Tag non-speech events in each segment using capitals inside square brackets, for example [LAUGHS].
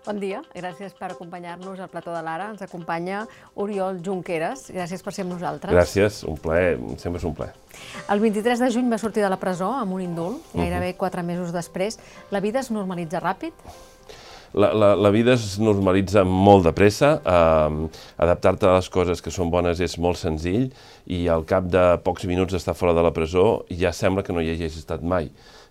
Bon dia, gràcies per acompanyar-nos al plató de l'Ara. Ens acompanya Oriol Junqueras. Gràcies per ser amb nosaltres. Gràcies, un plaer, sempre és un plaer. El 23 de juny va sortir de la presó amb un indult, gairebé quatre mesos després. La vida es normalitza ràpid? La, la, la vida es normalitza molt de pressa, eh, adaptar-te a les coses que són bones és molt senzill i al cap de pocs minuts d'estar fora de la presó ja sembla que no hi hagis estat mai.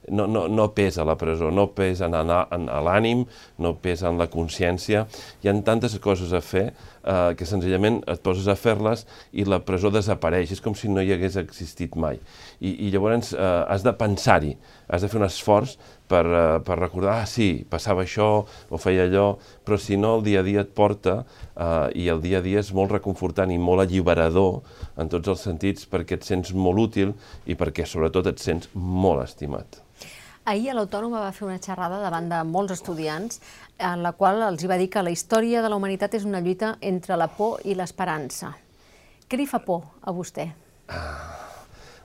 No, no, no pesa la presó, no pesa en, en, en l'ànim, no pesa en la consciència. Hi ha tantes coses a fer eh, que senzillament et poses a fer-les i la presó desapareix, és com si no hi hagués existit mai. I, i llavors eh, has de pensar-hi, has de fer un esforç per, uh, per recordar, ah, sí, passava això o feia allò, però si no, el dia a dia et porta uh, i el dia a dia és molt reconfortant i molt alliberador en tots els sentits perquè et sents molt útil i perquè sobretot et sents molt estimat. Ahir a l'Autònoma va fer una xerrada davant de molts estudiants en la qual els hi va dir que la història de la humanitat és una lluita entre la por i l'esperança. Què li fa por a vostè? Ah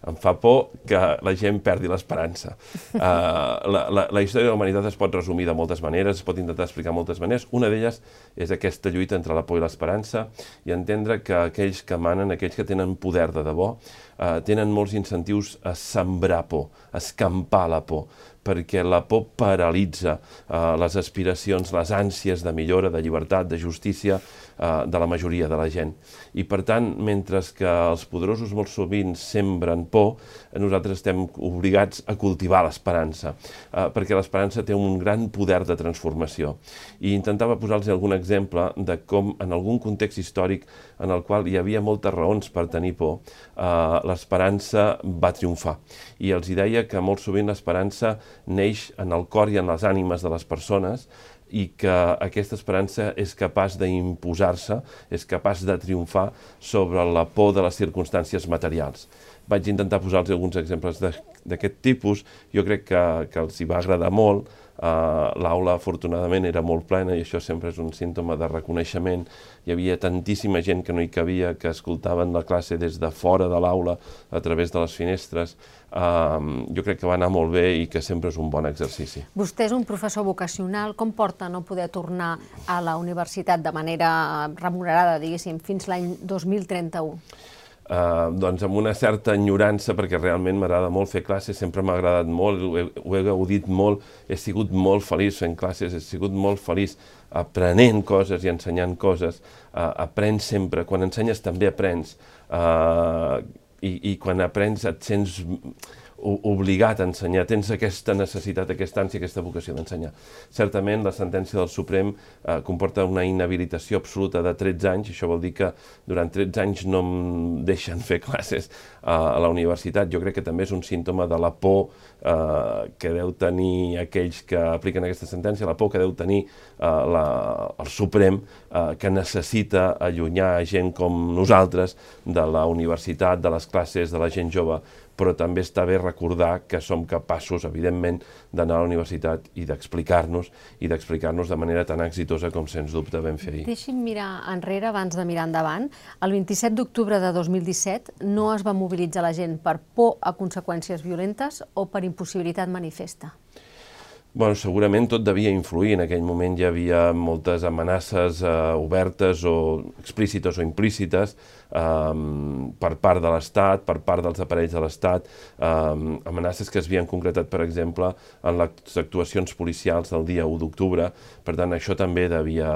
em fa por que la gent perdi l'esperança. Uh, [LAUGHS] la, la, la història de la humanitat es pot resumir de moltes maneres, es pot intentar explicar de moltes maneres. Una d'elles és aquesta lluita entre la por i l'esperança i entendre que aquells que manen, aquells que tenen poder de debò, uh, tenen molts incentius a sembrar por, a escampar la por, perquè la por paralitza uh, les aspiracions, les ànsies de millora, de llibertat, de justícia, eh, de la majoria de la gent. I per tant, mentre que els poderosos molt sovint sembren por, nosaltres estem obligats a cultivar l'esperança, eh, perquè l'esperança té un gran poder de transformació. I intentava posar-los algun exemple de com en algun context històric en el qual hi havia moltes raons per tenir por, eh, l'esperança va triomfar. I els hi deia que molt sovint l'esperança neix en el cor i en les ànimes de les persones, i que aquesta esperança és capaç d'imposar-se, és capaç de triomfar sobre la por de les circumstàncies materials. Vaig intentar posar-los alguns exemples d'aquest tipus, jo crec que, que els hi va agradar molt, Uh, L'aula, afortunadament, era molt plena i això sempre és un símptoma de reconeixement. Hi havia tantíssima gent que no hi cabia, que escoltaven la classe des de fora de l'aula, a través de les finestres. Uh, jo crec que va anar molt bé i que sempre és un bon exercici. Vostè és un professor vocacional. Com porta no poder tornar a la universitat de manera remunerada, diguéssim, fins l'any 2031? Uh, doncs amb una certa enyorança, perquè realment m'agrada molt fer classes, sempre m'ha agradat molt, ho he, ho he gaudit molt, he sigut molt feliç fent classes, he sigut molt feliç aprenent coses i ensenyant coses, uh, aprens sempre, quan ensenyes també aprens, uh, i, i quan aprens et sents obligat a ensenyar, tens aquesta necessitat, aquesta ànsia, aquesta vocació d'ensenyar. Certament, la sentència del Suprem eh, comporta una inhabilitació absoluta de 13 anys, això vol dir que durant 13 anys no em deixen fer classes a, a la universitat. Jo crec que també és un símptoma de la por eh, que deu tenir aquells que apliquen aquesta sentència, la por que deu tenir eh, la, el Suprem, eh, que necessita allunyar gent com nosaltres de la universitat, de les classes, de la gent jove, però també està bé recordar que som capaços, evidentment, d'anar a la universitat i d'explicar-nos, i d'explicar-nos de manera tan exitosa com sens dubte vam fer ahir. Deixi'm mirar enrere abans de mirar endavant. El 27 d'octubre de 2017 no es va mobilitzar la gent per por a conseqüències violentes o per impossibilitat manifesta? Bueno, segurament tot devia influir. En aquell moment hi havia moltes amenaces eh, obertes o explícites o implícites per part de l'Estat, per part dels aparells de l'Estat, um, amenaces que es havien concretat, per exemple, en les actuacions policials del dia 1 d'octubre, per tant, això també devia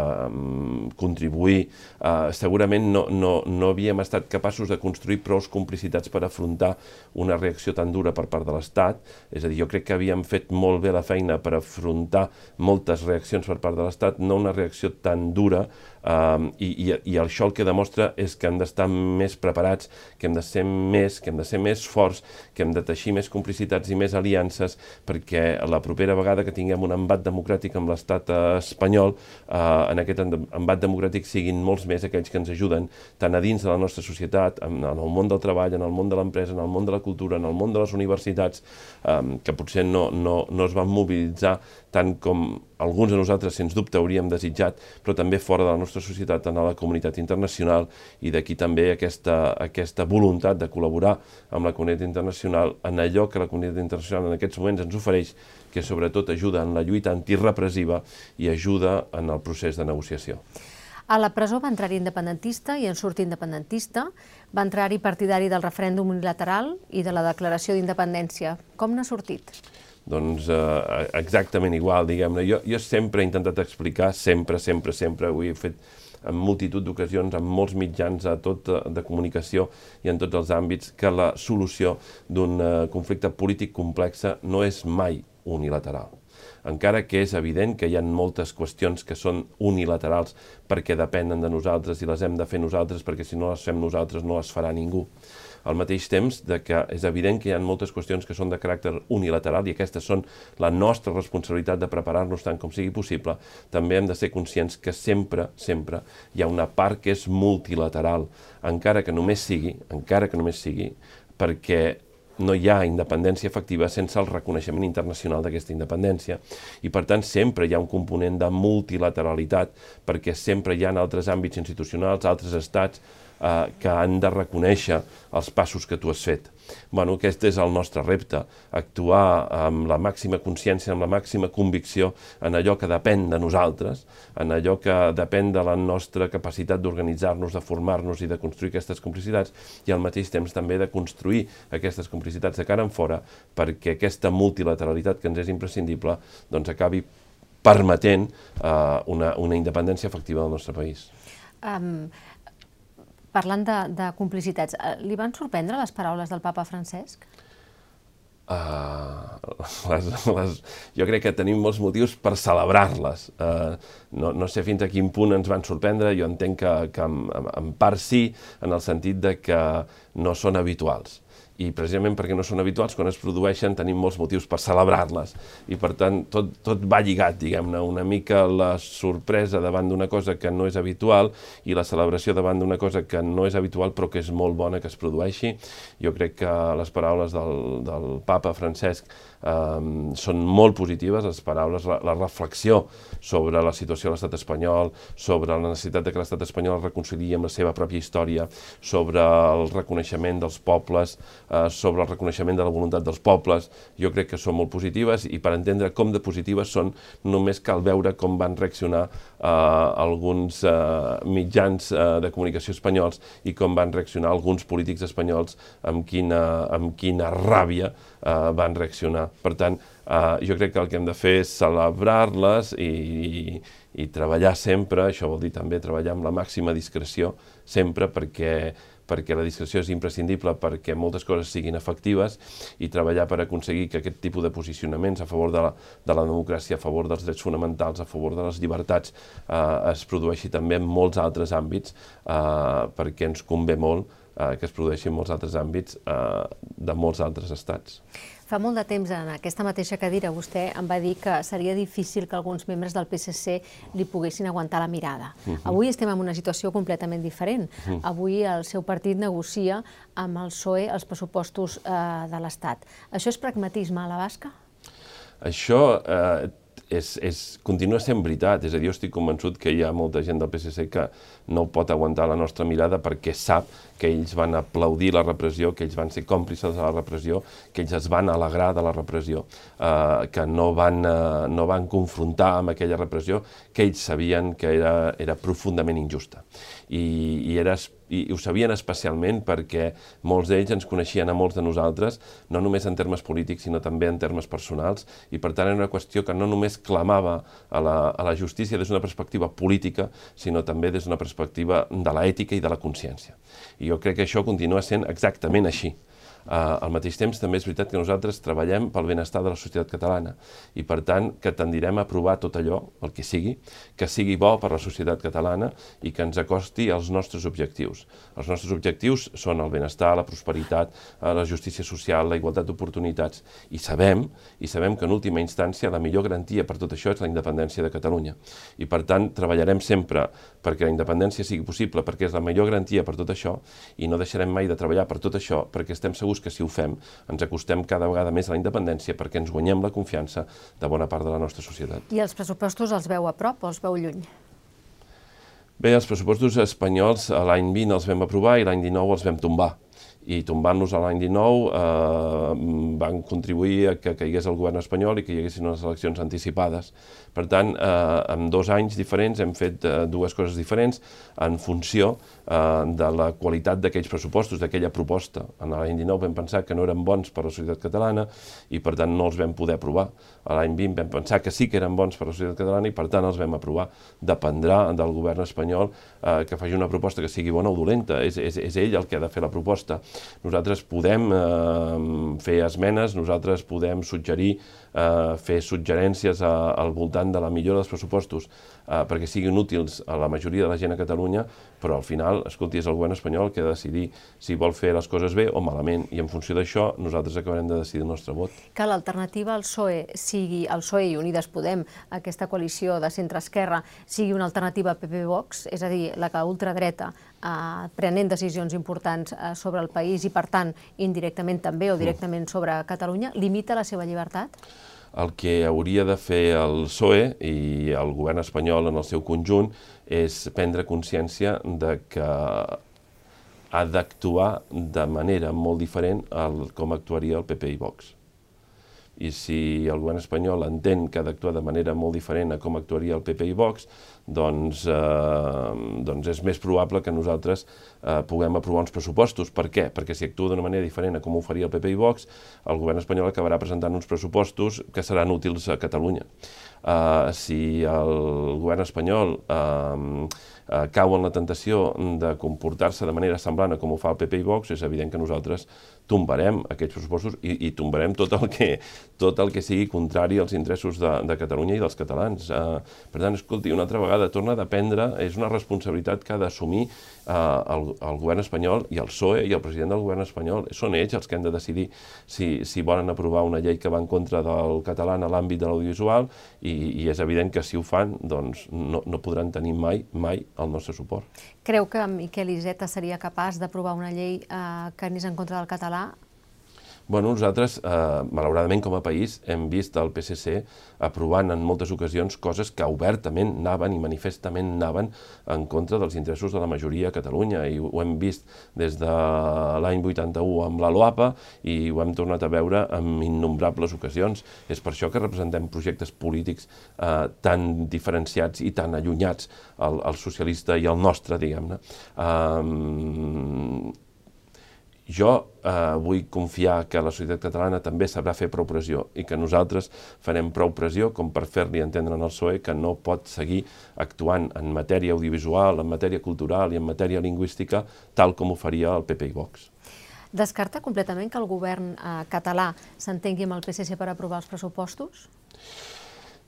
contribuir. Uh, segurament no, no, no havíem estat capaços de construir prou complicitats per afrontar una reacció tan dura per part de l'Estat, és a dir, jo crec que havíem fet molt bé la feina per afrontar moltes reaccions per part de l'Estat, no una reacció tan dura, Um, i, i, I això el que demostra és que hem d'estar més preparats, que hem de ser més, que hem de ser més forts, que hem de teixir més complicitats i més aliances, perquè la propera vegada que tinguem un embat democràtic amb l'estat espanyol, uh, en aquest embat democràtic siguin molts més aquells que ens ajuden, tant a dins de la nostra societat, en, en el món del treball, en el món de l'empresa, en el món de la cultura, en el món de les universitats, um, que potser no, no, no es van mobilitzar tant com alguns de nosaltres, sens dubte, hauríem desitjat, però també fora de la nostra societat, en la comunitat internacional, i d'aquí també aquesta, aquesta voluntat de col·laborar amb la comunitat internacional en allò que la comunitat internacional en aquests moments ens ofereix, que sobretot ajuda en la lluita antirepressiva i ajuda en el procés de negociació. A la presó va entrar-hi independentista i en surt independentista, va entrar-hi partidari del referèndum unilateral i de la declaració d'independència. Com n'ha sortit? Doncs eh, exactament igual, diguem-ne. Jo, jo sempre he intentat explicar, sempre, sempre, sempre, ho he fet en multitud d'ocasions, amb molts mitjans a tot eh, de comunicació i en tots els àmbits, que la solució d'un eh, conflicte polític complex no és mai unilateral encara que és evident que hi ha moltes qüestions que són unilaterals perquè depenen de nosaltres i les hem de fer nosaltres perquè si no les fem nosaltres no les farà ningú. Al mateix temps de que és evident que hi ha moltes qüestions que són de caràcter unilateral i aquestes són la nostra responsabilitat de preparar-nos tant com sigui possible, també hem de ser conscients que sempre, sempre hi ha una part que és multilateral, encara que només sigui, encara que només sigui, perquè no hi ha independència efectiva sense el reconeixement internacional d'aquesta independència. I per tant sempre hi ha un component de multilateralitat perquè sempre hi ha altres àmbits institucionals, altres estats eh, que han de reconèixer els passos que tu has fet. Bueno, aquest és el nostre repte, actuar amb la màxima consciència, amb la màxima convicció en allò que depèn de nosaltres, en allò que depèn de la nostra capacitat d'organitzar-nos, de formar-nos i de construir aquestes complicitats i al mateix temps també de construir aquestes complicitats de cara en fora perquè aquesta multilateralitat que ens és imprescindible doncs acabi permetent uh, una, una independència efectiva del nostre país. Um, Parlant de, de complicitats, eh, li van sorprendre les paraules del papa Francesc? Uh, les, les, jo crec que tenim molts motius per celebrar-les. Uh, no, no sé fins a quin punt ens van sorprendre, jo entenc que, que en, en part sí, en el sentit de que no són habituals i precisament perquè no són habituals, quan es produeixen tenim molts motius per celebrar-les. I per tant, tot, tot va lligat, diguem-ne, una mica la sorpresa davant d'una cosa que no és habitual i la celebració davant d'una cosa que no és habitual però que és molt bona que es produeixi. Jo crec que les paraules del, del papa Francesc eh, són molt positives, les paraules, la, la reflexió sobre la situació a l'estat espanyol, sobre la necessitat de que l'estat espanyol es reconciliï amb la seva pròpia història, sobre el reconeixement dels pobles, eh, sobre el reconeixement de la voluntat dels pobles, jo crec que són molt positives i per entendre com de positives són només cal veure com van reaccionar eh, alguns eh, mitjans eh, de comunicació espanyols i com van reaccionar alguns polítics espanyols amb quina, amb quina ràbia eh, van reaccionar. Per tant, eh, jo crec que el que hem de fer és celebrar-les i, i, i treballar sempre, això vol dir també treballar amb la màxima discreció, sempre perquè perquè la discreció és imprescindible perquè moltes coses siguin efectives i treballar per aconseguir que aquest tipus de posicionaments a favor de la, de la democràcia, a favor dels drets fonamentals, a favor de les llibertats, eh, es produeixi també en molts altres àmbits eh, perquè ens convé molt eh, que es produeixin en molts altres àmbits eh, de molts altres estats. Fa molt de temps, en aquesta mateixa cadira, vostè em va dir que seria difícil que alguns membres del PSC li poguessin aguantar la mirada. Uh mhm. -huh. Avui estem en una situació completament diferent. Uh mhm. -huh. Avui el seu partit negocia amb el PSOE els pressupostos eh, de l'Estat. Això és pragmatisme a la basca? Això eh, és, és, continua sent veritat, és a dir, jo estic convençut que hi ha molta gent del PSC que no pot aguantar la nostra mirada perquè sap que ells van aplaudir la repressió, que ells van ser còmplices de la repressió, que ells es van alegrar de la repressió, eh, que no van, eh, no van confrontar amb aquella repressió que ells sabien que era, era profundament injusta. I, i era i ho sabien especialment perquè molts d'ells ens coneixien a molts de nosaltres, no només en termes polítics, sinó també en termes personals, i per tant era una qüestió que no només clamava a la, a la justícia des d'una perspectiva política, sinó també des d'una perspectiva de l'ètica i de la consciència. I jo crec que això continua sent exactament així. Uh, al mateix temps, també és veritat que nosaltres treballem pel benestar de la societat catalana i, per tant, que tendirem a aprovar tot allò, el que sigui, que sigui bo per la societat catalana i que ens acosti als nostres objectius. Els nostres objectius són el benestar, la prosperitat, uh, la justícia social, la igualtat d'oportunitats i sabem, i sabem que en última instància la millor garantia per tot això és la independència de Catalunya. I, per tant, treballarem sempre perquè la independència sigui possible, perquè és la millor garantia per tot això i no deixarem mai de treballar per tot això perquè estem segurs segurs que si ho fem ens acostem cada vegada més a la independència perquè ens guanyem la confiança de bona part de la nostra societat. I els pressupostos els veu a prop o els veu lluny? Bé, els pressupostos espanyols l'any 20 els vam aprovar i l'any 19 els vam tombar i tombant-los a l'any 19 eh, van contribuir a que caigués el govern espanyol i que hi haguessin unes eleccions anticipades. Per tant, eh, en dos anys diferents hem fet eh, dues coses diferents en funció eh, de la qualitat d'aquells pressupostos, d'aquella proposta. En l'any 19 vam pensar que no eren bons per a la societat catalana i per tant no els vam poder aprovar. A l'any 20 vam pensar que sí que eren bons per a la societat catalana i per tant els vam aprovar. Dependrà del govern espanyol eh, que faci una proposta que sigui bona o dolenta. És, és, és ell el que ha de fer la proposta. Nosaltres podem eh, fer esmenes, nosaltres podem suggerir, eh, fer suggerències a, al voltant de la millora dels pressupostos eh, perquè siguin útils a la majoria de la gent a Catalunya, però al final, escolti, és el govern espanyol que ha de decidir si vol fer les coses bé o malament, i en funció d'això nosaltres acabarem de decidir el nostre vot. Que l'alternativa al PSOE sigui el PSOE i Unides Podem, aquesta coalició de centre-esquerra, sigui una alternativa a PP-Vox, és a dir, la que ultradreta eh, prenent decisions importants eh, sobre el país i, per tant, indirectament també o mm. directament sobre Catalunya, limita la seva llibertat? El que hauria de fer el PSOE i el govern espanyol en el seu conjunt és prendre consciència de que ha d'actuar de manera molt diferent al com actuaria el PP i Vox. I si el govern espanyol entén que ha d'actuar de manera molt diferent a com actuaria el PP i Vox, doncs, eh, doncs és més probable que nosaltres eh, puguem aprovar uns pressupostos. Per què? Perquè si actua d'una manera diferent a com ho faria el PP i Vox, el govern espanyol acabarà presentant uns pressupostos que seran útils a Catalunya. Eh, si el govern espanyol eh, eh, cau en la tentació de comportar-se de manera semblant a com ho fa el PP i Vox, és evident que nosaltres tombarem aquests pressupostos i, i tombarem tot el, que, tot el que sigui contrari als interessos de, de Catalunya i dels catalans. Eh, per tant, escolti, una altra vegada torna a dependre, és una responsabilitat que ha d'assumir eh, el, el govern espanyol i el PSOE i el president del govern espanyol. Són ells els que han de decidir si, si volen aprovar una llei que va en contra del català en l'àmbit de l'audiovisual i, i és evident que si ho fan doncs no, no podran tenir mai, mai el nostre suport. Creu que Miquel Iceta seria capaç d'aprovar una llei eh, que anés en contra del català Bueno, nosaltres, eh, malauradament, com a país, hem vist el PSC aprovant en moltes ocasions coses que obertament anaven i manifestament anaven en contra dels interessos de la majoria a Catalunya. I ho hem vist des de l'any 81 amb la LOAPA i ho hem tornat a veure en innombrables ocasions. És per això que representem projectes polítics eh, tan diferenciats i tan allunyats, el, el socialista i el nostre, diguem-ne. Eh, jo eh, vull confiar que la societat catalana també sabrà fer prou pressió i que nosaltres farem prou pressió com per fer-li entendre al PSOE que no pot seguir actuant en matèria audiovisual, en matèria cultural i en matèria lingüística tal com ho faria el PP i Vox. Descarta completament que el govern eh, català s'entengui amb el PSC per aprovar els pressupostos?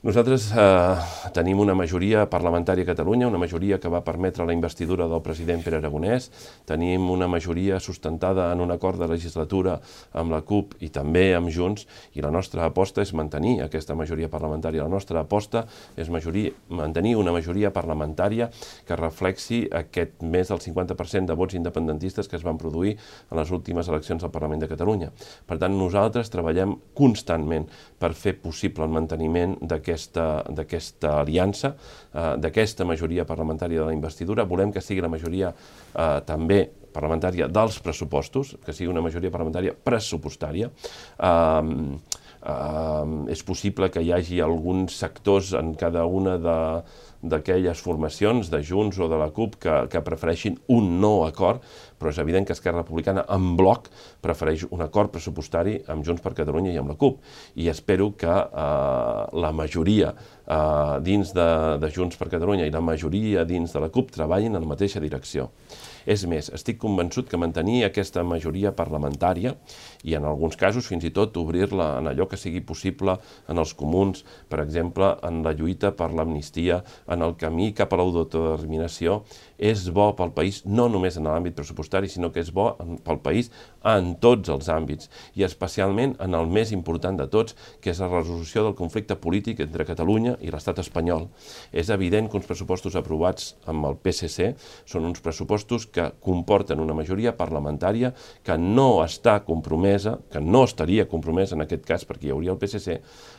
Nosaltres eh, tenim una majoria parlamentària a Catalunya, una majoria que va permetre la investidura del president Pere Aragonès, tenim una majoria sustentada en un acord de legislatura amb la CUP i també amb Junts, i la nostra aposta és mantenir aquesta majoria parlamentària. La nostra aposta és majoria, mantenir una majoria parlamentària que reflexi aquest més del 50% de vots independentistes que es van produir en les últimes eleccions al Parlament de Catalunya. Per tant, nosaltres treballem constantment per fer possible el manteniment d'aquest d'aquesta aliança, eh, d'aquesta majoria parlamentària de la investidura. Volem que sigui la majoria eh, també parlamentària dels pressupostos, que sigui una majoria parlamentària pressupostària. Eh, Uh, és possible que hi hagi alguns sectors en cada una d'aquelles formacions, de Junts o de la CUP, que, que prefereixin un no acord, però és evident que Esquerra Republicana en bloc prefereix un acord pressupostari amb Junts per Catalunya i amb la CUP. I espero que uh, la majoria uh, dins de, de Junts per Catalunya i la majoria dins de la CUP treballin en la mateixa direcció. És més, estic convençut que mantenir aquesta majoria parlamentària i en alguns casos fins i tot obrir-la en allò que sigui possible en els comuns, per exemple, en la lluita per l'amnistia, en el camí cap a l'autodeterminació, és bo pel país no només en l'àmbit pressupostari, sinó que és bo pel país en tots els àmbits, i especialment en el més important de tots, que és la resolució del conflicte polític entre Catalunya i l'estat espanyol. És evident que uns pressupostos aprovats amb el PSC són uns pressupostos que comporten una majoria parlamentària que no està compromesa, que no estaria compromesa en aquest cas perquè hi hauria el PSC,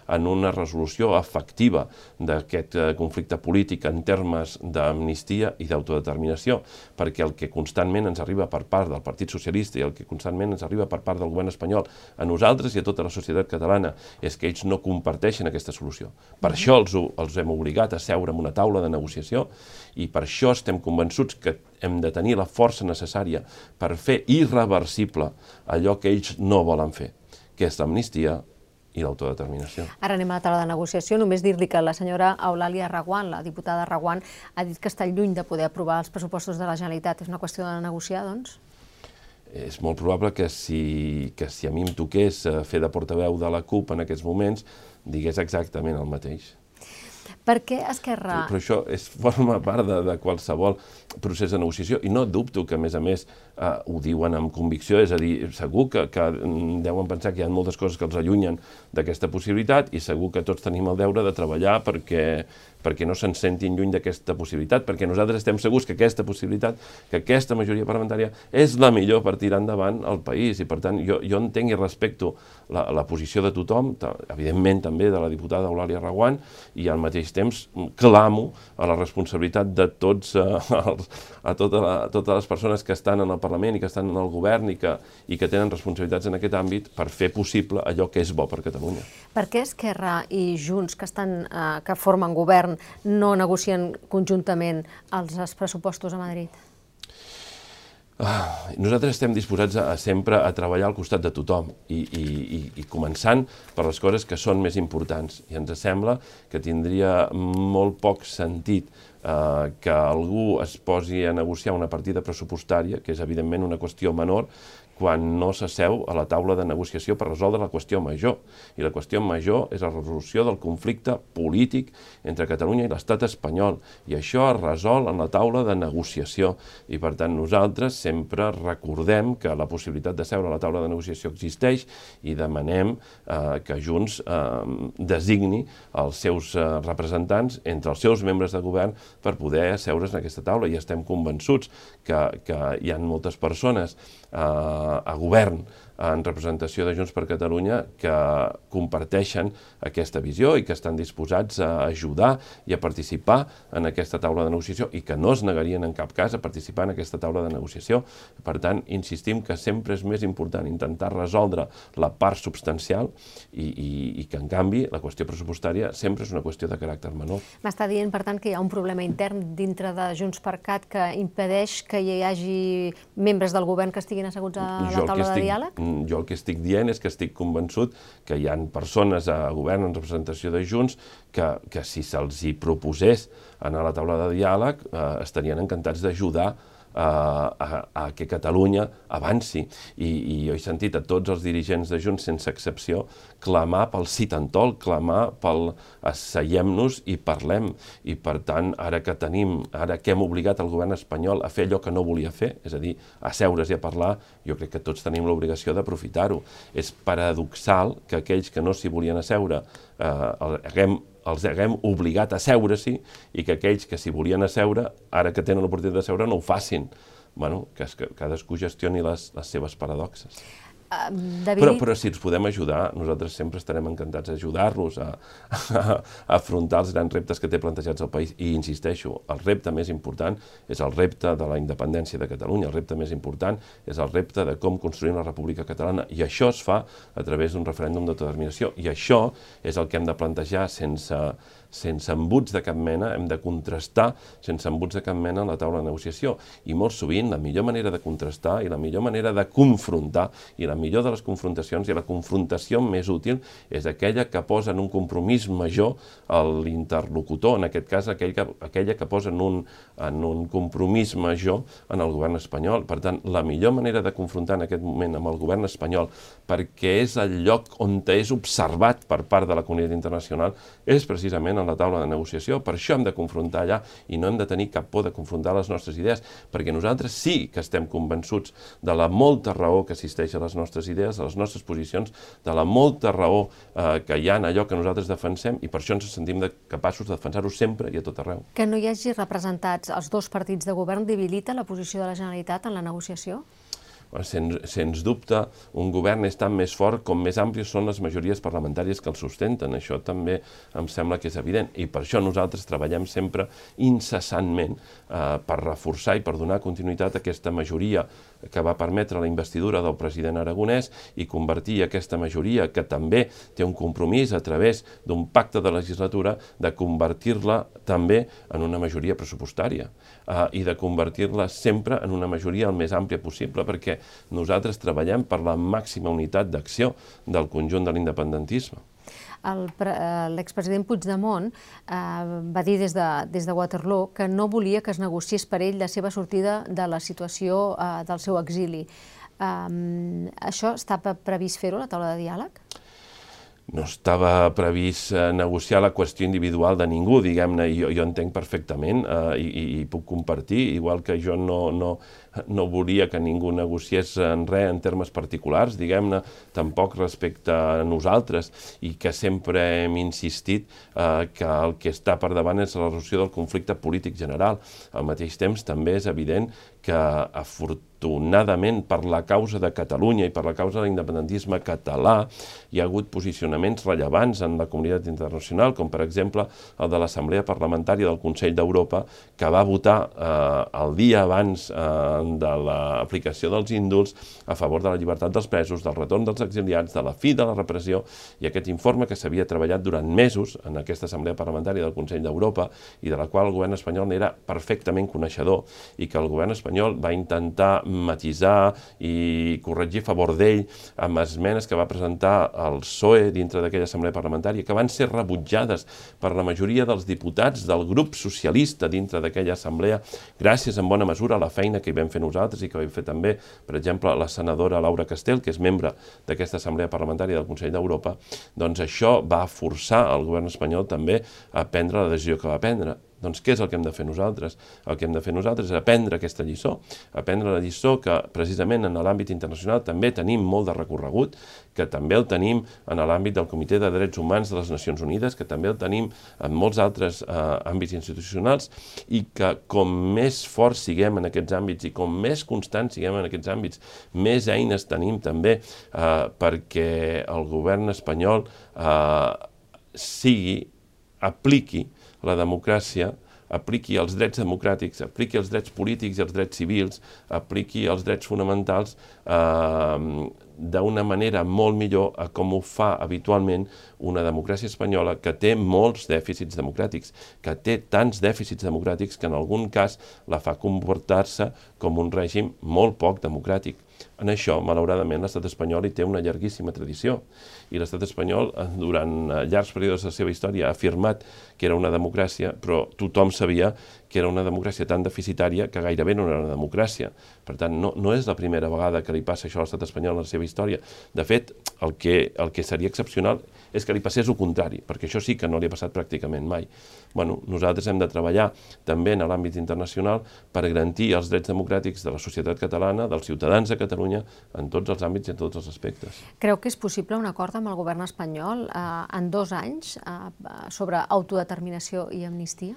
en una resolució efectiva d'aquest eh, conflicte polític en termes d'amnistia i d'autodeterminació, perquè el que constantment ens arriba per part del Partit Socialista i el que constantment ens arriba per part del govern espanyol a nosaltres i a tota la societat catalana és que ells no comparteixen aquesta solució. Per això els, els hem obligat a seure en una taula de negociació i per això estem convençuts que hem de tenir la força necessària per fer irreversible allò que ells no volen fer, que és l'amnistia, i l'autodeterminació. Ara anem a la taula de negociació. Només dir-li que la senyora Eulàlia Raguant, la diputada Raguant, ha dit que està lluny de poder aprovar els pressupostos de la Generalitat. És una qüestió de negociar, doncs? És molt probable que si, que si a mi em toqués eh, fer de portaveu de la CUP en aquests moments, digués exactament el mateix. Per què Esquerra... Però això és, forma part de, de qualsevol procés de negociació i no dubto que, a més a més, eh, ho diuen amb convicció, és a dir, segur que, que deuen pensar que hi ha moltes coses que els allunyen d'aquesta possibilitat i segur que tots tenim el deure de treballar perquè, perquè no se'n sentin lluny d'aquesta possibilitat, perquè nosaltres estem segurs que aquesta possibilitat, que aquesta majoria parlamentària és la millor per tirar endavant el país. I, per tant, jo, jo entenc i respecto la, la posició de tothom, evidentment també de la diputada Eulàlia Raguant, i al mateix temps clamo a la responsabilitat de tots, eh, [LAUGHS] els, a tota la, totes les persones que estan en el Parlament i que estan en el govern i que, i que tenen responsabilitats en aquest àmbit per fer possible allò que és bo per Catalunya. Per què Esquerra i Junts, que, estan, eh, que formen govern, no negocien conjuntament els pressupostos a Madrid? Ah, nosaltres estem disposats a, a sempre a treballar al costat de tothom i, i, i, i començant per les coses que són més importants. I ens sembla que tindria molt poc sentit eh, que algú es posi a negociar una partida pressupostària, que és evidentment una qüestió menor, quan no s'asseu a la taula de negociació per resoldre la qüestió major. I la qüestió major és la resolució del conflicte polític entre Catalunya i l'estat espanyol. I això es resol en la taula de negociació. I per tant nosaltres sempre recordem que la possibilitat de seure a la taula de negociació existeix i demanem eh, que Junts eh, designi els seus eh, representants entre els seus membres de govern per poder asseure's en aquesta taula. I estem convençuts que, que hi ha moltes persones a govern en representació de Junts per Catalunya que comparteixen aquesta visió i que estan disposats a ajudar i a participar en aquesta taula de negociació i que no es negarien en cap cas a participar en aquesta taula de negociació. Per tant, insistim que sempre és més important intentar resoldre la part substancial i, i, i que, en canvi, la qüestió pressupostària sempre és una qüestió de caràcter menor. M'està dient, per tant, que hi ha un problema intern dintre de Junts per Cat que impedeix que hi hagi membres del govern que estiguin asseguts a la taula de diàleg? Jo el que estic dient és que estic convençut que hi han persones a govern en representació de Junts que, que si se'ls hi proposés anar a la taula de diàleg eh, estarien encantats d'ajudar a, a, que Catalunya avanci. I, I jo he sentit a tots els dirigents de Junts, sense excepció, clamar pel citantol, clamar pel asseiem-nos i parlem. I per tant, ara que tenim, ara que hem obligat el govern espanyol a fer allò que no volia fer, és a dir, a seure's i a parlar, jo crec que tots tenim l'obligació d'aprofitar-ho. És paradoxal que aquells que no s'hi volien asseure eh, haguem els haguem obligat a seure-s'hi i que aquells que s'hi volien asseure, ara que tenen l'oportunitat de seure, no ho facin. Bueno, que, que cadascú gestioni les, les seves paradoxes. David... Però, però si ens podem ajudar, nosaltres sempre estarem encantats d'ajudar-los a, a, a afrontar els grans reptes que té plantejats el país. I insisteixo, el repte més important és el repte de la independència de Catalunya, el repte més important és el repte de com construir una república catalana, i això es fa a través d'un referèndum d'autodeterminació, i això és el que hem de plantejar sense, sense embuts de cap mena, hem de contrastar sense embuts de cap mena en la taula de negociació. I molt sovint la millor manera de contrastar i la millor manera de confrontar i la millor de les confrontacions i la confrontació més útil és aquella que posa en un compromís major l'interlocutor, en aquest cas aquell que, aquella que posa en un, en un compromís major en el govern espanyol. Per tant, la millor manera de confrontar en aquest moment amb el govern espanyol, perquè és el lloc on és observat per part de la comunitat internacional, és precisament en la taula de negociació. Per això hem de confrontar allà i no hem de tenir cap por de confrontar les nostres idees, perquè nosaltres sí que estem convençuts de la molta raó que assisteix a les nostres idees, a les nostres posicions, de la molta raó eh, que hi ha en allò que nosaltres defensem i per això ens sentim de, capaços de defensar-ho sempre i a tot arreu. Que no hi hagi representats els dos partits de govern debilita la posició de la Generalitat en la negociació? Sens, sens dubte, un govern és tan més fort com més àmplies són les majories parlamentàries que el sustenten. Això també em sembla que és evident. I per això nosaltres treballem sempre incessantment eh, per reforçar i per donar continuïtat a aquesta majoria que va permetre la investidura del president aragonès i convertir aquesta majoria, que també té un compromís a través d'un pacte de legislatura, de convertir-la també en una majoria pressupostària eh, i de convertir-la sempre en una majoria el més àmplia possible, perquè nosaltres treballem per la màxima unitat d'acció del conjunt de l'independentisme eh, l'expresident Puigdemont eh, va dir des de, des de Waterloo que no volia que es negociés per ell la seva sortida de la situació eh, del seu exili. Això està previst fer-ho, la taula de diàleg? No estava previst eh, negociar la qüestió individual de ningú, diguem-ne, jo, jo entenc perfectament eh, i, i puc compartir, igual que jo no, no, no volia que ningú negociés en res en termes particulars, diguem-ne, tampoc respecte a nosaltres, i que sempre hem insistit eh, que el que està per davant és la resolució del conflicte polític general. Al mateix temps, també és evident que afortunadament per la causa de Catalunya i per la causa de l'independentisme català hi ha hagut posicionaments rellevants en la comunitat internacional, com per exemple el de l'Assemblea Parlamentària del Consell d'Europa, que va votar eh, el dia abans eh, de l'aplicació dels índolls a favor de la llibertat dels presos, del retorn dels exiliats, de la fi de la repressió, i aquest informe que s'havia treballat durant mesos en aquesta Assemblea Parlamentària del Consell d'Europa i de la qual el govern espanyol n'era perfectament coneixedor i que el govern espanyol va intentar matisar i corregir a favor d'ell amb esmenes que va presentar el PSOE dintre d'aquella Assemblea Parlamentària que van ser rebutjades per la majoria dels diputats del grup socialista dintre d'aquella Assemblea gràcies en bona mesura a la feina que hi vam fer nosaltres i que vam fer també, per exemple, la senadora Laura Castel, que és membre d'aquesta Assemblea Parlamentària del Consell d'Europa, doncs això va forçar el govern espanyol també a prendre la decisió que va prendre. Doncs què és el que hem de fer nosaltres? El que hem de fer nosaltres és aprendre aquesta lliçó, aprendre la lliçó que precisament en l'àmbit internacional també tenim molt de recorregut, que també el tenim en l'àmbit del Comitè de Drets Humans de les Nacions Unides, que també el tenim en molts altres eh, àmbits institucionals i que com més forts siguem en aquests àmbits i com més constants siguem en aquests àmbits, més eines tenim també eh, perquè el govern espanyol eh, sigui, apliqui la democràcia apliqui els drets democràtics, apliqui els drets polítics i els drets civils, apliqui els drets fonamentals eh, d'una manera molt millor a com ho fa habitualment una democràcia espanyola que té molts dèficits democràtics, que té tants dèficits democràtics que en algun cas la fa comportar-se com un règim molt poc democràtic. En això, malauradament, l'estat espanyol hi té una llarguíssima tradició i l'estat espanyol, eh, durant eh, llargs períodes de la seva història, ha afirmat que era una democràcia, però tothom sabia que era una democràcia tan deficitària que gairebé no era una democràcia. Per tant, no, no és la primera vegada que li passa això a l'estat espanyol en la seva història. De fet, el que, el que seria excepcional és que li passés el contrari, perquè això sí que no li ha passat pràcticament mai. Bueno, nosaltres hem de treballar també en l'àmbit internacional per garantir els drets democràtics de la societat catalana, dels ciutadans de Catalunya, en tots els àmbits i en tots els aspectes. Creu que és possible un acord amb el govern espanyol eh, en dos anys eh, sobre autodeterminació i amnistia?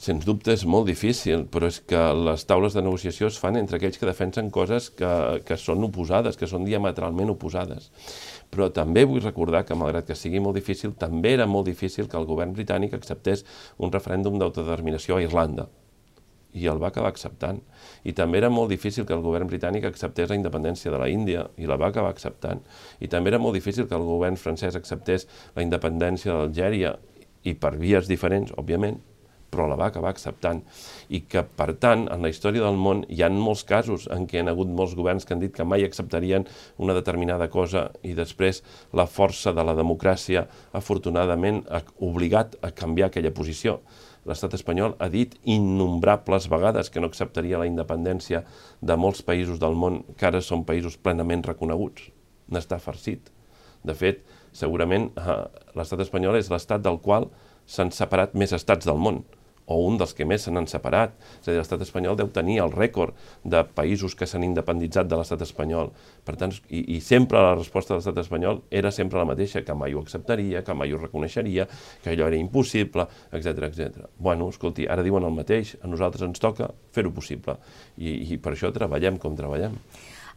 Sens dubte és molt difícil, però és que les taules de negociació es fan entre aquells que defensen coses que, que són oposades, que són diametralment oposades. Però també vull recordar que, malgrat que sigui molt difícil, també era molt difícil que el govern britànic acceptés un referèndum d'autodeterminació a Irlanda i el va acabar acceptant. I també era molt difícil que el govern britànic acceptés la independència de la Índia i la va acabar acceptant. I també era molt difícil que el govern francès acceptés la independència d'Algèria i per vies diferents, òbviament, però la va acabar acceptant. I que, per tant, en la història del món hi ha molts casos en què hi ha hagut molts governs que han dit que mai acceptarien una determinada cosa i després la força de la democràcia, afortunadament, ha obligat a canviar aquella posició. L'estat espanyol ha dit innombrables vegades que no acceptaria la independència de molts països del món que ara són països plenament reconeguts. N'està farcit. De fet, segurament eh, l'estat espanyol és l'estat del qual s'han separat més estats del món o un dels que més se n'han separat. És a dir, l'estat espanyol deu tenir el rècord de països que s'han independitzat de l'estat espanyol. Per tant, i, i sempre la resposta de l'estat espanyol era sempre la mateixa, que mai ho acceptaria, que mai ho reconeixeria, que allò era impossible, etc etc. Bueno, escolti, ara diuen el mateix, a nosaltres ens toca fer-ho possible. I, I per això treballem com treballem.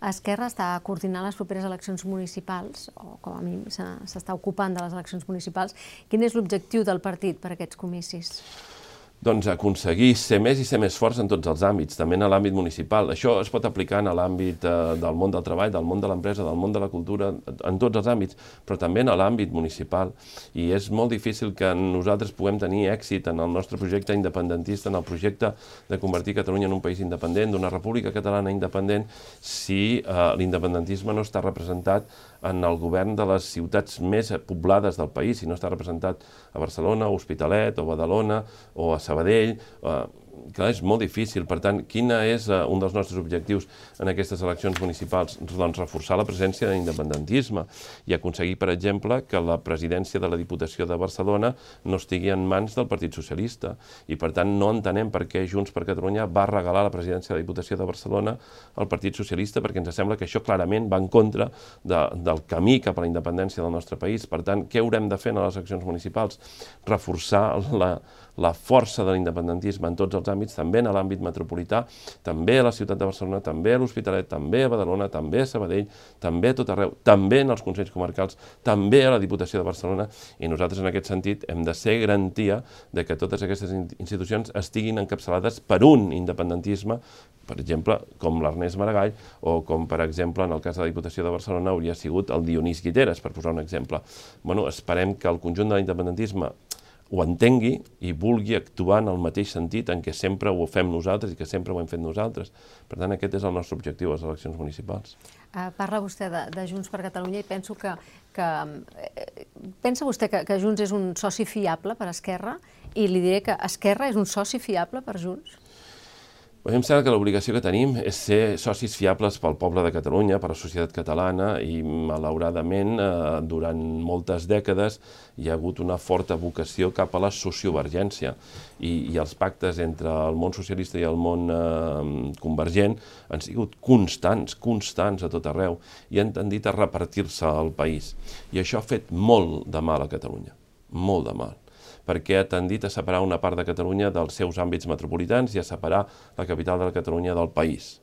Esquerra està coordinant les properes eleccions municipals, o com a mínim s'està ocupant de les eleccions municipals. Quin és l'objectiu del partit per aquests comicis? Doncs, aconseguir ser més i ser més forts en tots els àmbits, també en l'àmbit municipal. Això es pot aplicar en l'àmbit eh, del món del treball, del món de l'empresa, del món de la cultura, en tots els àmbits, però també en l'àmbit municipal. I és molt difícil que nosaltres puguem tenir èxit en el nostre projecte independentista, en el projecte de convertir Catalunya en un país independent, d'una república catalana independent, si eh, l'independentisme no està representat en el govern de les ciutats més poblades del país, si no està representat a Barcelona, a Hospitalet, o Badalona, o a Sabadell, eh, clar, és molt difícil. Per tant, quin és uh, un dels nostres objectius en aquestes eleccions municipals? Doncs reforçar la presència de l'independentisme i aconseguir, per exemple, que la presidència de la Diputació de Barcelona no estigui en mans del Partit Socialista. I, per tant, no entenem per què Junts per Catalunya va regalar la presidència de la Diputació de Barcelona al Partit Socialista, perquè ens sembla que això clarament va en contra de, del camí cap a la independència del nostre país. Per tant, què haurem de fer en les eleccions municipals? Reforçar la, la força de l'independentisme en tots els àmbits, també en l'àmbit metropolità, també a la ciutat de Barcelona, també a l'Hospitalet, també a Badalona, també a Sabadell, també a tot arreu, també en els Consells Comarcals, també a la Diputació de Barcelona, i nosaltres en aquest sentit hem de ser garantia de que totes aquestes institucions estiguin encapçalades per un independentisme per exemple, com l'Ernest Maragall o com, per exemple, en el cas de la Diputació de Barcelona hauria sigut el Dionís Guiteres, per posar un exemple. Bueno, esperem que el conjunt de l'independentisme ho entengui i vulgui actuar en el mateix sentit en què sempre ho fem nosaltres i que sempre ho hem fet nosaltres. Per tant, aquest és el nostre objectiu a les eleccions municipals. Uh, parla vostè de, de Junts per Catalunya i penso que, que eh, pensa vostè que, que Junts és un soci fiable per Esquerra i li diré que Esquerra és un soci fiable per Junts? A em sembla que l'obligació que tenim és ser socis fiables pel poble de Catalunya, per la societat catalana, i malauradament eh, durant moltes dècades hi ha hagut una forta vocació cap a la sociovergència. I, i els pactes entre el món socialista i el món eh, convergent han sigut constants, constants a tot arreu i han tendit a repartir-se al país. I això ha fet molt de mal a Catalunya, molt de mal perquè ha tendit a separar una part de Catalunya dels seus àmbits metropolitans i a separar la capital de la Catalunya del país.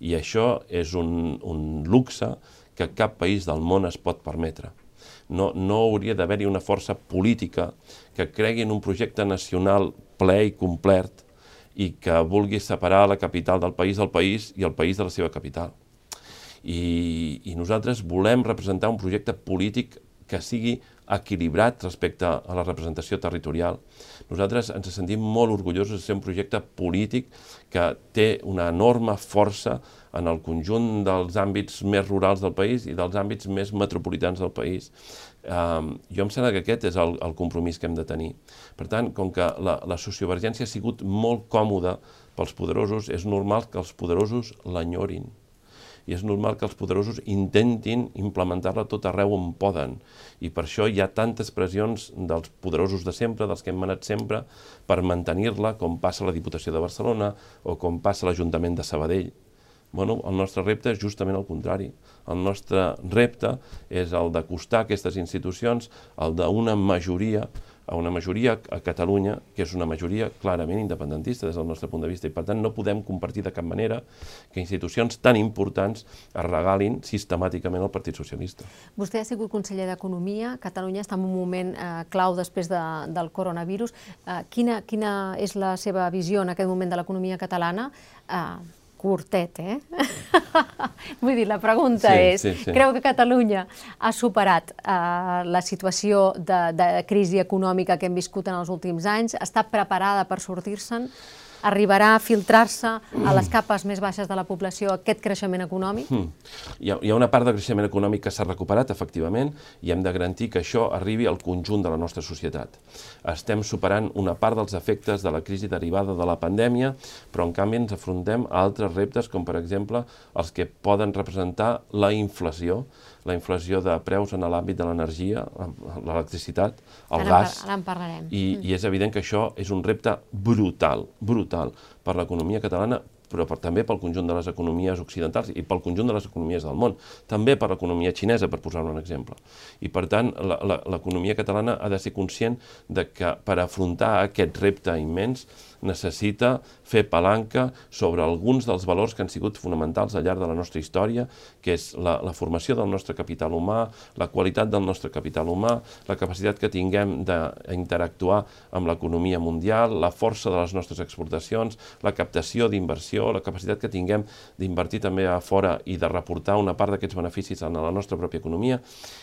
I això és un, un luxe que cap país del món es pot permetre. No, no hauria d'haver-hi una força política que cregui en un projecte nacional ple i complet i que vulgui separar la capital del país del país i el país de la seva capital. I, i nosaltres volem representar un projecte polític que sigui equilibrat respecte a la representació territorial. Nosaltres ens sentim molt orgullosos de ser un projecte polític que té una enorme força en el conjunt dels àmbits més rurals del país i dels àmbits més metropolitans del país. Um, jo em sembla que aquest és el, el compromís que hem de tenir. Per tant, com que la, la sociovergència ha sigut molt còmoda pels poderosos, és normal que els poderosos l'enyorin i és normal que els poderosos intentin implementar-la tot arreu on poden. I per això hi ha tantes pressions dels poderosos de sempre, dels que hem manat sempre, per mantenir-la, com passa a la Diputació de Barcelona o com passa a l'Ajuntament de Sabadell. Bueno, el nostre repte és justament el contrari. El nostre repte és el d'acostar aquestes institucions, el d'una majoria a una majoria a Catalunya, que és una majoria clarament independentista des del nostre punt de vista, i per tant no podem compartir de cap manera que institucions tan importants es regalin sistemàticament al Partit Socialista. Vostè ha sigut conseller d'Economia, Catalunya està en un moment eh, clau després de, del coronavirus. Eh, quina, quina és la seva visió en aquest moment de l'economia catalana? Eh, curtet, eh? [LAUGHS] Vull dir, la pregunta Sí, és, sí, sí. creu que Catalunya ha superat eh, la situació de, de crisi econòmica que hem viscut en els últims anys? Està preparada per sortir-se'n? Arribarà a filtrar-se a les capes més baixes de la població aquest creixement econòmic? Mm. Hi, ha, hi ha una part de creixement econòmic que s'ha recuperat, efectivament, i hem de garantir que això arribi al conjunt de la nostra societat. Estem superant una part dels efectes de la crisi derivada de la pandèmia, però en canvi ens afrontem a altres reptes, com per exemple els que poden representar la inflació, la inflació de preus en l'àmbit de l'energia, l'electricitat, el Ara gas, ara en parlarem. i, i és evident que això és un repte brutal, brutal, per l'economia catalana, però per, també pel conjunt de les economies occidentals i pel conjunt de les economies del món, també per l'economia xinesa, per posar un exemple. I per tant, l'economia catalana ha de ser conscient de que per afrontar aquest repte immens necessita fer palanca sobre alguns dels valors que han sigut fonamentals al llarg de la nostra història, que és la, la formació del nostre capital humà, la qualitat del nostre capital humà, la capacitat que tinguem d'interactuar amb l'economia mundial, la força de les nostres exportacions, la captació d'inversió, la capacitat que tinguem d'invertir també a fora i de reportar una part d'aquests beneficis en la nostra pròpia economia.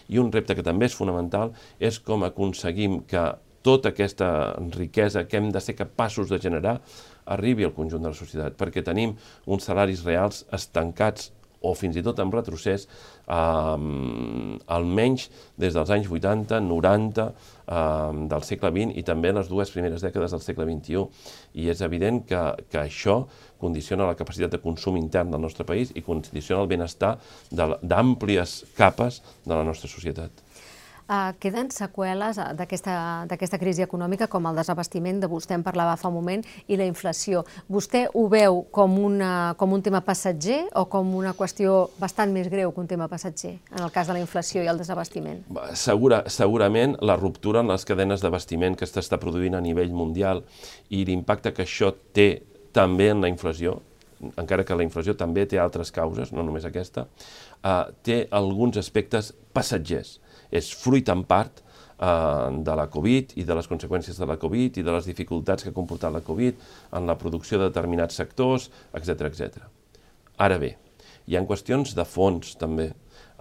I un repte que també és fonamental és com aconseguim que tota aquesta riquesa que hem de ser capaços de generar arribi al conjunt de la societat, perquè tenim uns salaris reals estancats o fins i tot en retrocés, eh, almenys des dels anys 80, 90 eh, del segle XX i també les dues primeres dècades del segle XXI. I és evident que, que això condiciona la capacitat de consum intern del nostre país i condiciona el benestar d'àmplies capes de la nostra societat. Uh, queden seqüeles eh, d'aquesta crisi econòmica, com el desabastiment, de vostè en parlava fa un moment, i la inflació. Vostè ho veu com, una, com un tema passatger o com una qüestió bastant més greu que un tema passatger, en el cas de la inflació i el desabastiment? Segura, segurament la ruptura en les cadenes d'abastiment que s'està produint a nivell mundial i l'impacte que això té també en la inflació, encara que la inflació també té altres causes, no només aquesta, eh, té alguns aspectes passatgers. És fruit en part eh, de la Covid i de les conseqüències de la Covid i de les dificultats que ha comportat la Covid en la producció de determinats sectors, etc etc. Ara bé, hi ha qüestions de fons també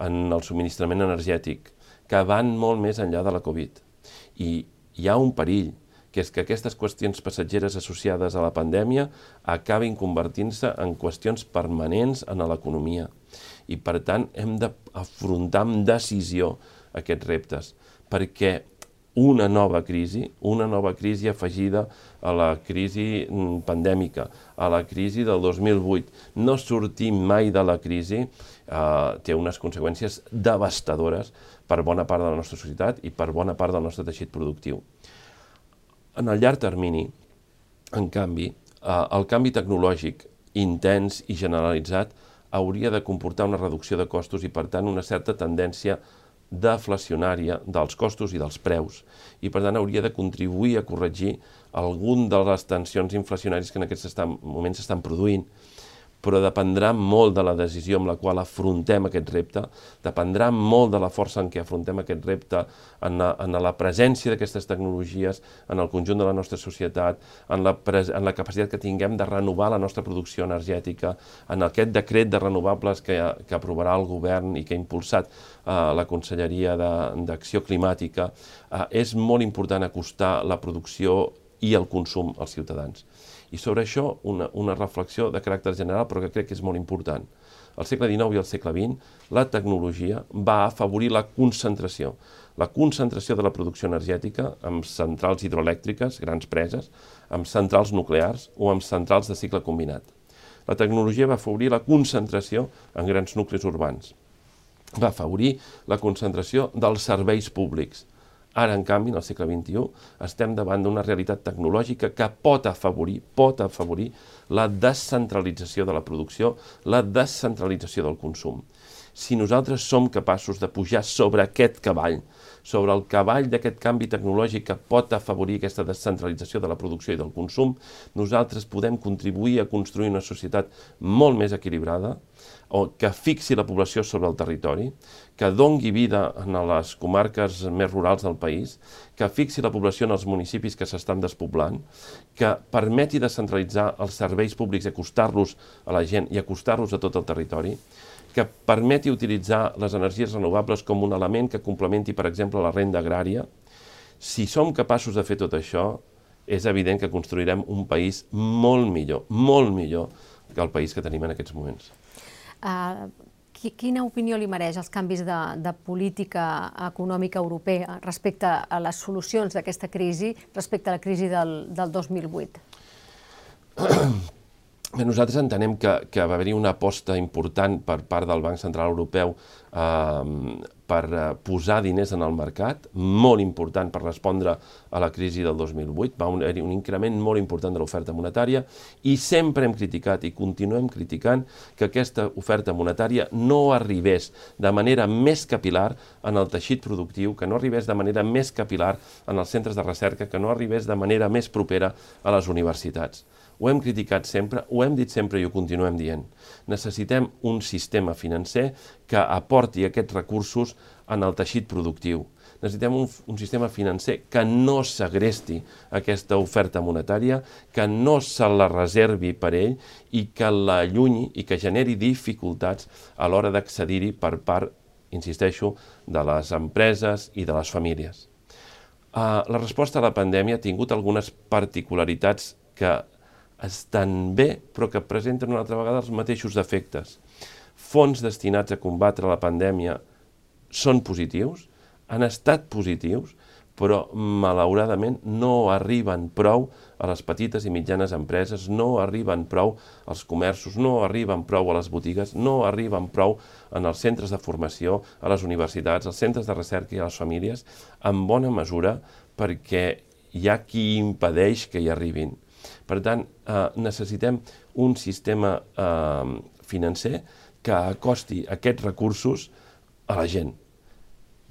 en el subministrament energètic que van molt més enllà de la Covid. I hi ha un perill, que és que aquestes qüestions passatgeres associades a la pandèmia acabin convertint-se en qüestions permanents en l'economia. I per tant hem d'afrontar amb decisió aquests reptes, perquè una nova crisi, una nova crisi afegida a la crisi mm, pandèmica, a la crisi del 2008, no sortir mai de la crisi eh, té unes conseqüències devastadores per bona part de la nostra societat i per bona part del nostre teixit productiu. En el llarg termini, en canvi, eh, el canvi tecnològic intens i generalitzat hauria de comportar una reducció de costos i, per tant, una certa tendència deflacionària dels costos i dels preus i per tant hauria de contribuir a corregir algun de les tensions inflacionàries que en aquests estan, moments s'estan produint però dependrà molt de la decisió amb la qual afrontem aquest repte, dependrà molt de la força en què afrontem aquest repte, en la, en la presència d'aquestes tecnologies en el conjunt de la nostra societat, en la, en la capacitat que tinguem de renovar la nostra producció energètica, en aquest decret de renovables que, que aprovarà el govern i que ha impulsat eh, la Conselleria d'Acció Climàtica, eh, és molt important acostar la producció i el consum als ciutadans. I sobre això una, una reflexió de caràcter general, però que crec que és molt important. Al segle XIX i al segle XX, la tecnologia va afavorir la concentració. La concentració de la producció energètica amb centrals hidroelèctriques, grans preses, amb centrals nuclears o amb centrals de cicle combinat. La tecnologia va afavorir la concentració en grans nuclis urbans. Va afavorir la concentració dels serveis públics, Ara, en canvi, en el segle XXI, estem davant d'una realitat tecnològica que pot afavorir, pot afavorir la descentralització de la producció, la descentralització del consum. Si nosaltres som capaços de pujar sobre aquest cavall, sobre el cavall d'aquest canvi tecnològic que pot afavorir aquesta descentralització de la producció i del consum, nosaltres podem contribuir a construir una societat molt més equilibrada, o que fixi la població sobre el territori, que dongui vida en les comarques més rurals del país, que fixi la població en els municipis que s'estan despoblant, que permeti descentralitzar els serveis públics i acostar-los a la gent i acostar-los a tot el territori, que permeti utilitzar les energies renovables com un element que complementi, per exemple, la renda agrària. Si som capaços de fer tot això, és evident que construirem un país molt millor, molt millor que el país que tenim en aquests moments. Uh, quina opinió li mereix els canvis de, de política econòmica europea respecte a les solucions d'aquesta crisi respecte a la crisi del, del 2008? [CLEARS THROAT] Bé, nosaltres entenem que, que va haver-hi una aposta important per part del Banc Central Europeu eh, per posar diners en el mercat, molt important per respondre a la crisi del 2008. Va haver-hi un increment molt important de l'oferta monetària i sempre hem criticat i continuem criticant que aquesta oferta monetària no arribés de manera més capilar en el teixit productiu, que no arribés de manera més capilar en els centres de recerca, que no arribés de manera més propera a les universitats. Ho hem criticat sempre, ho hem dit sempre i ho continuem dient. Necessitem un sistema financer que aporti aquests recursos en el teixit productiu. Necessitem un, un sistema financer que no segresti aquesta oferta monetària, que no se la reservi per ell i que la allunyi i que generi dificultats a l'hora d'accedir-hi per part, insisteixo, de les empreses i de les famílies. Uh, la resposta a la pandèmia ha tingut algunes particularitats que estan bé, però que presenten una altra vegada els mateixos efectes. Fons destinats a combatre la pandèmia són positius, han estat positius, però malauradament no arriben prou a les petites i mitjanes empreses, no arriben prou als comerços, no arriben prou a les botigues, no arriben prou en els centres de formació, a les universitats, als centres de recerca i a les famílies, en bona mesura perquè hi ha qui impedeix que hi arribin. Per tant, eh, necessitem un sistema eh, financer que acosti aquests recursos a la gent.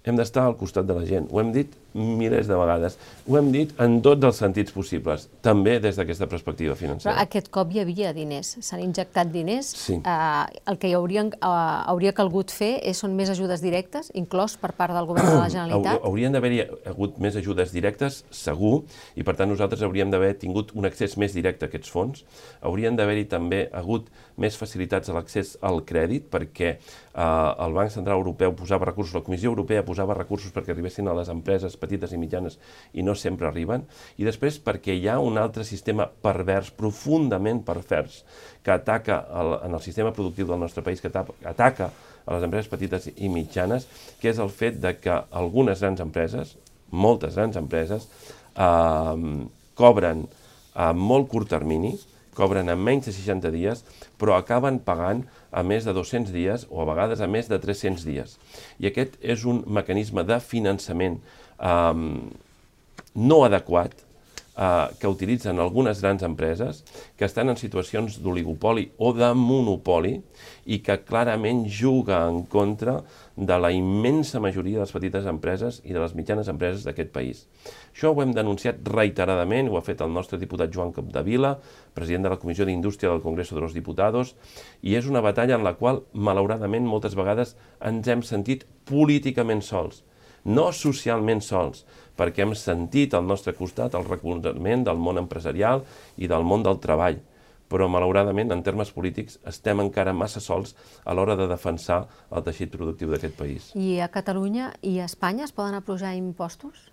Hem d'estar al costat de la gent. Ho hem dit milers de vegades. Ho hem dit en tots els sentits possibles, també des d'aquesta perspectiva financera. Però aquest cop hi havia diners, s'han injectat diners. Sí. Eh, el que hi haurien, eh, hauria calgut fer és, són més ajudes directes, inclòs per part del govern de la [CLEARS THROAT] Generalitat? Haurien d'haver-hi hagut més ajudes directes, segur, i per tant nosaltres hauríem d'haver tingut un accés més directe a aquests fons. Haurien d'haver-hi també hagut més facilitats a l'accés al crèdit, perquè eh, el Banc Central Europeu posava recursos, la Comissió Europea posava recursos perquè arribessin a les empreses petites i mitjanes i no sempre arriben, i després perquè hi ha un altre sistema pervers, profundament pervers, que ataca el, en el sistema productiu del nostre país, que ataca a les empreses petites i mitjanes, que és el fet de que algunes grans empreses, moltes grans empreses, eh, cobren a molt curt termini, cobren en menys de 60 dies, però acaben pagant a més de 200 dies o a vegades a més de 300 dies. I aquest és un mecanisme de finançament um, no adequat uh, que utilitzen algunes grans empreses que estan en situacions d'oligopoli o de monopoli i que clarament juga en contra de la immensa majoria de les petites empreses i de les mitjanes empreses d'aquest país. Això ho hem denunciat reiteradament, ho ha fet el nostre diputat Joan Capdevila, president de la Comissió d'Indústria del Congreso de los Diputados, i és una batalla en la qual, malauradament, moltes vegades ens hem sentit políticament sols no socialment sols, perquè hem sentit al nostre costat el recolzament del món empresarial i del món del treball, però malauradament, en termes polítics, estem encara massa sols a l'hora de defensar el teixit productiu d'aquest país. I a Catalunya i a Espanya es poden apujar impostos?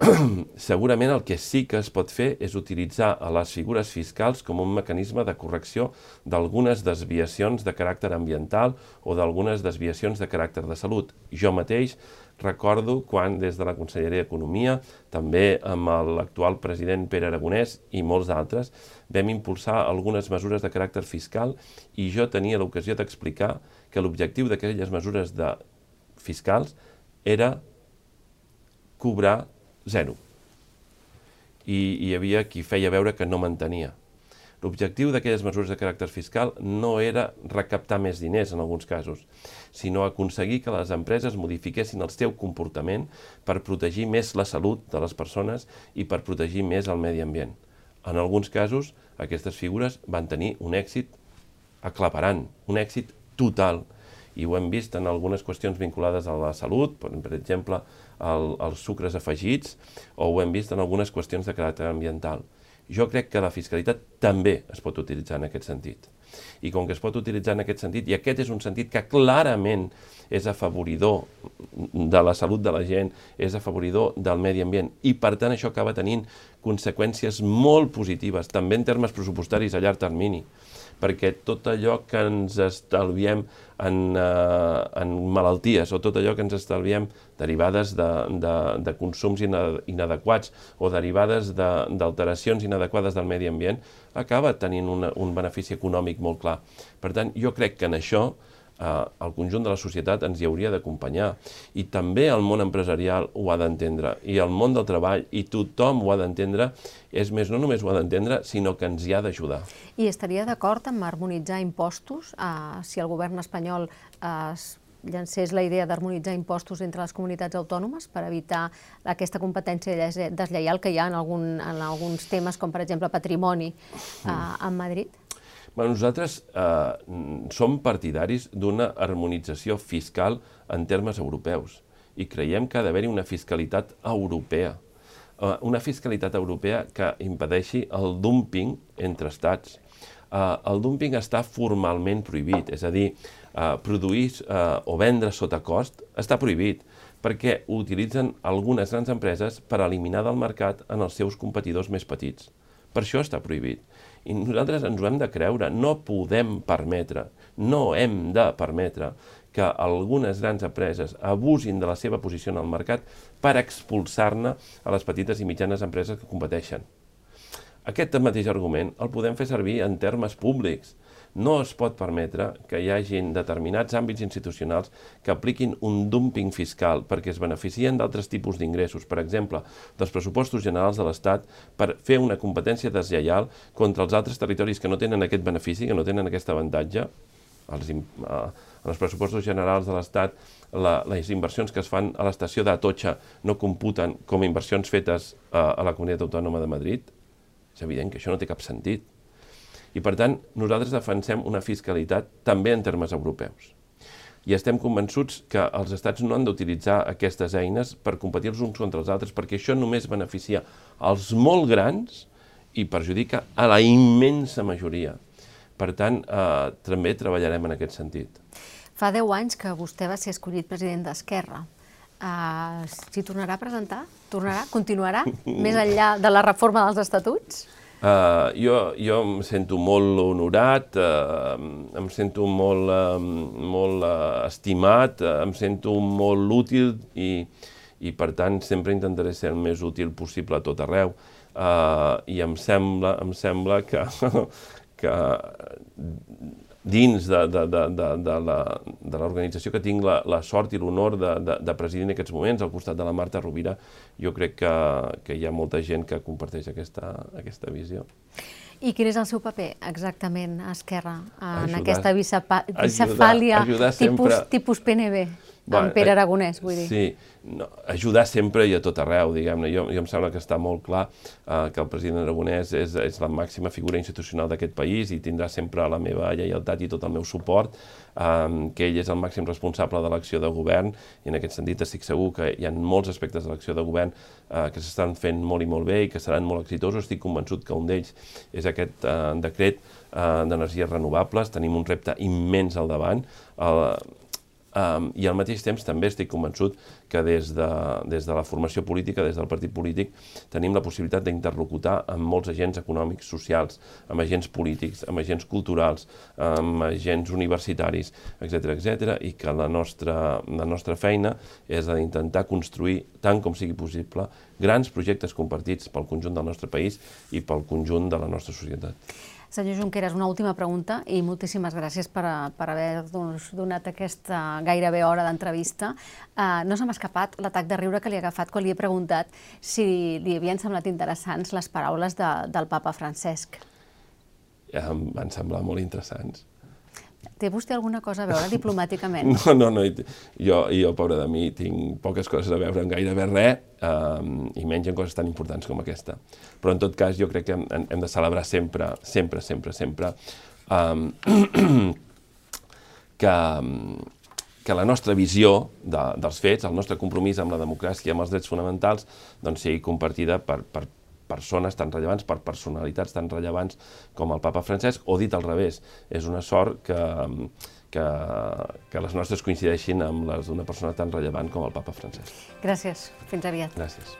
[CLEARS THROAT] segurament el que sí que es pot fer és utilitzar a les figures fiscals com un mecanisme de correcció d'algunes desviacions de caràcter ambiental o d'algunes desviacions de caràcter de salut. Jo mateix recordo quan des de la Conselleria d'Economia, també amb l'actual president Pere Aragonès i molts d'altres, vam impulsar algunes mesures de caràcter fiscal i jo tenia l'ocasió d'explicar que l'objectiu d'aquelles mesures de fiscals era cobrar zero. I hi havia qui feia veure que no mantenia. L'objectiu d'aquelles mesures de caràcter fiscal no era recaptar més diners en alguns casos, sinó aconseguir que les empreses modifiquessin el seu comportament per protegir més la salut de les persones i per protegir més el medi ambient. En alguns casos, aquestes figures van tenir un èxit aclaparant, un èxit total. I ho hem vist en algunes qüestions vinculades a la salut, per, exemple, el, els sucres afegits, o ho hem vist en algunes qüestions de caràcter ambiental. Jo crec que la fiscalitat també es pot utilitzar en aquest sentit. I com que es pot utilitzar en aquest sentit, i aquest és un sentit que clarament és afavoridor de la salut de la gent, és afavoridor del medi ambient, i per tant això acaba tenint conseqüències molt positives, també en termes pressupostaris a llarg termini perquè tot allò que ens estalviem en, uh, en malalties o tot allò que ens estalviem derivades de, de, de consums inadequats o derivades d'alteracions de, inadequades del medi ambient, acaba tenint una, un benefici econòmic molt clar. Per tant, jo crec que en això eh, el conjunt de la societat ens hi hauria d'acompanyar. I també el món empresarial ho ha d'entendre, i el món del treball, i tothom ho ha d'entendre, és més, no només ho ha d'entendre, sinó que ens hi ha d'ajudar. I estaria d'acord amb harmonitzar impostos? Eh, si el govern espanyol eh, llancés la idea d'harmonitzar impostos entre les comunitats autònomes per evitar aquesta competència deslleial que hi ha en, algun, en alguns temes, com per exemple patrimoni, eh, en Madrid? Bueno, nosaltres eh, som partidaris d'una harmonització fiscal en termes europeus i creiem que ha d'haver-hi una fiscalitat europea. Eh, una fiscalitat europea que impedeixi el dumping entre estats. Eh, el dumping està formalment prohibit, és a dir, eh, produir eh, o vendre sota cost està prohibit perquè ho utilitzen algunes grans empreses per eliminar del mercat en els seus competidors més petits. Per això està prohibit. I nosaltres ens ho hem de creure, no podem permetre, no hem de permetre que algunes grans empreses abusin de la seva posició en el mercat per expulsar-ne a les petites i mitjanes empreses que competeixen. Aquest mateix argument el podem fer servir en termes públics. No es pot permetre que hi hagin determinats àmbits institucionals que apliquin un dumping fiscal perquè es beneficien d'altres tipus d'ingressos, per exemple, dels pressupostos generals de l'Estat per fer una competència deslleial contra els altres territoris que no tenen aquest benefici, que no tenen aquest avantatge. Els, eh, en els pressupostos generals de l'Estat les inversions que es fan a l'estació d'Atocha no computen com inversions fetes eh, a la Comunitat Autònoma de Madrid. És evident que això no té cap sentit. I per tant, nosaltres defensem una fiscalitat també en termes europeus. I estem convençuts que els estats no han d'utilitzar aquestes eines per competir els uns contra els altres, perquè això només beneficia els molt grans i perjudica a la immensa majoria. Per tant, eh, també treballarem en aquest sentit. Fa 10 anys que vostè va ser escollit president d'Esquerra. Uh, S'hi tornarà a presentar? Tornarà? Continuarà? [LAUGHS] Més enllà de la reforma dels estatuts? Uh, jo, jo em sento molt honorat, uh, em sento molt, uh, molt uh, estimat, uh, em sento molt útil i, i per tant sempre intentaré ser el més útil possible a tot arreu. Uh, I em sembla, em sembla que, [LAUGHS] que dins de, de, de, de, de l'organització que tinc la, la sort i l'honor de, de, de presidir en aquests moments, al costat de la Marta Rovira, jo crec que, que hi ha molta gent que comparteix aquesta, aquesta visió. I quin és el seu paper exactament a Esquerra en ajudar, aquesta bicefàlia ajudar, ajudar tipus, tipus PNB? Bueno, en Pere Aragonès, vull dir. Sí, no, ajudar sempre i a tot arreu, diguem-ne. Jo, jo em sembla que està molt clar eh, que el president Aragonès és, és la màxima figura institucional d'aquest país i tindrà sempre la meva lleialtat i tot el meu suport, eh, que ell és el màxim responsable de l'acció de govern i en aquest sentit estic segur que hi ha molts aspectes de l'acció de govern eh, que s'estan fent molt i molt bé i que seran molt exitosos. Estic convençut que un d'ells és aquest eh, decret eh, d'energies renovables. Tenim un repte immens al davant. Eh, Um, I al mateix temps també estic convençut que des de, des de la formació política, des del partit polític, tenim la possibilitat d'interlocutar amb molts agents econòmics, socials, amb agents polítics, amb agents culturals, amb agents universitaris, etc etc i que la nostra, la nostra feina és d'intentar construir, tant com sigui possible, grans projectes compartits pel conjunt del nostre país i pel conjunt de la nostra societat. Senyor Junqueras, una última pregunta i moltíssimes gràcies per, per haver doncs, donat aquesta gairebé hora d'entrevista. Uh, no se m'ha escapat l'atac de riure que li he agafat quan li he preguntat si li havien semblat interessants les paraules de, del papa Francesc. Ja em van semblar molt interessants. Té vostè alguna cosa a veure [LAUGHS] diplomàticament? No, no, no. Jo, jo, pobre de mi, tinc poques coses a veure amb gairebé res, um, i menys en coses tan importants com aquesta. Però, en tot cas, jo crec que hem, hem de celebrar sempre, sempre, sempre, sempre um, [CLEARS THROAT] que, que la nostra visió de, dels fets, el nostre compromís amb la democràcia i amb els drets fonamentals, doncs sigui compartida per, per persones tan rellevants, per personalitats tan rellevants com el papa Francesc, o dit al revés, és una sort que, que, que les nostres coincideixin amb les d'una persona tan rellevant com el papa Francesc. Gràcies. Fins aviat. Gràcies.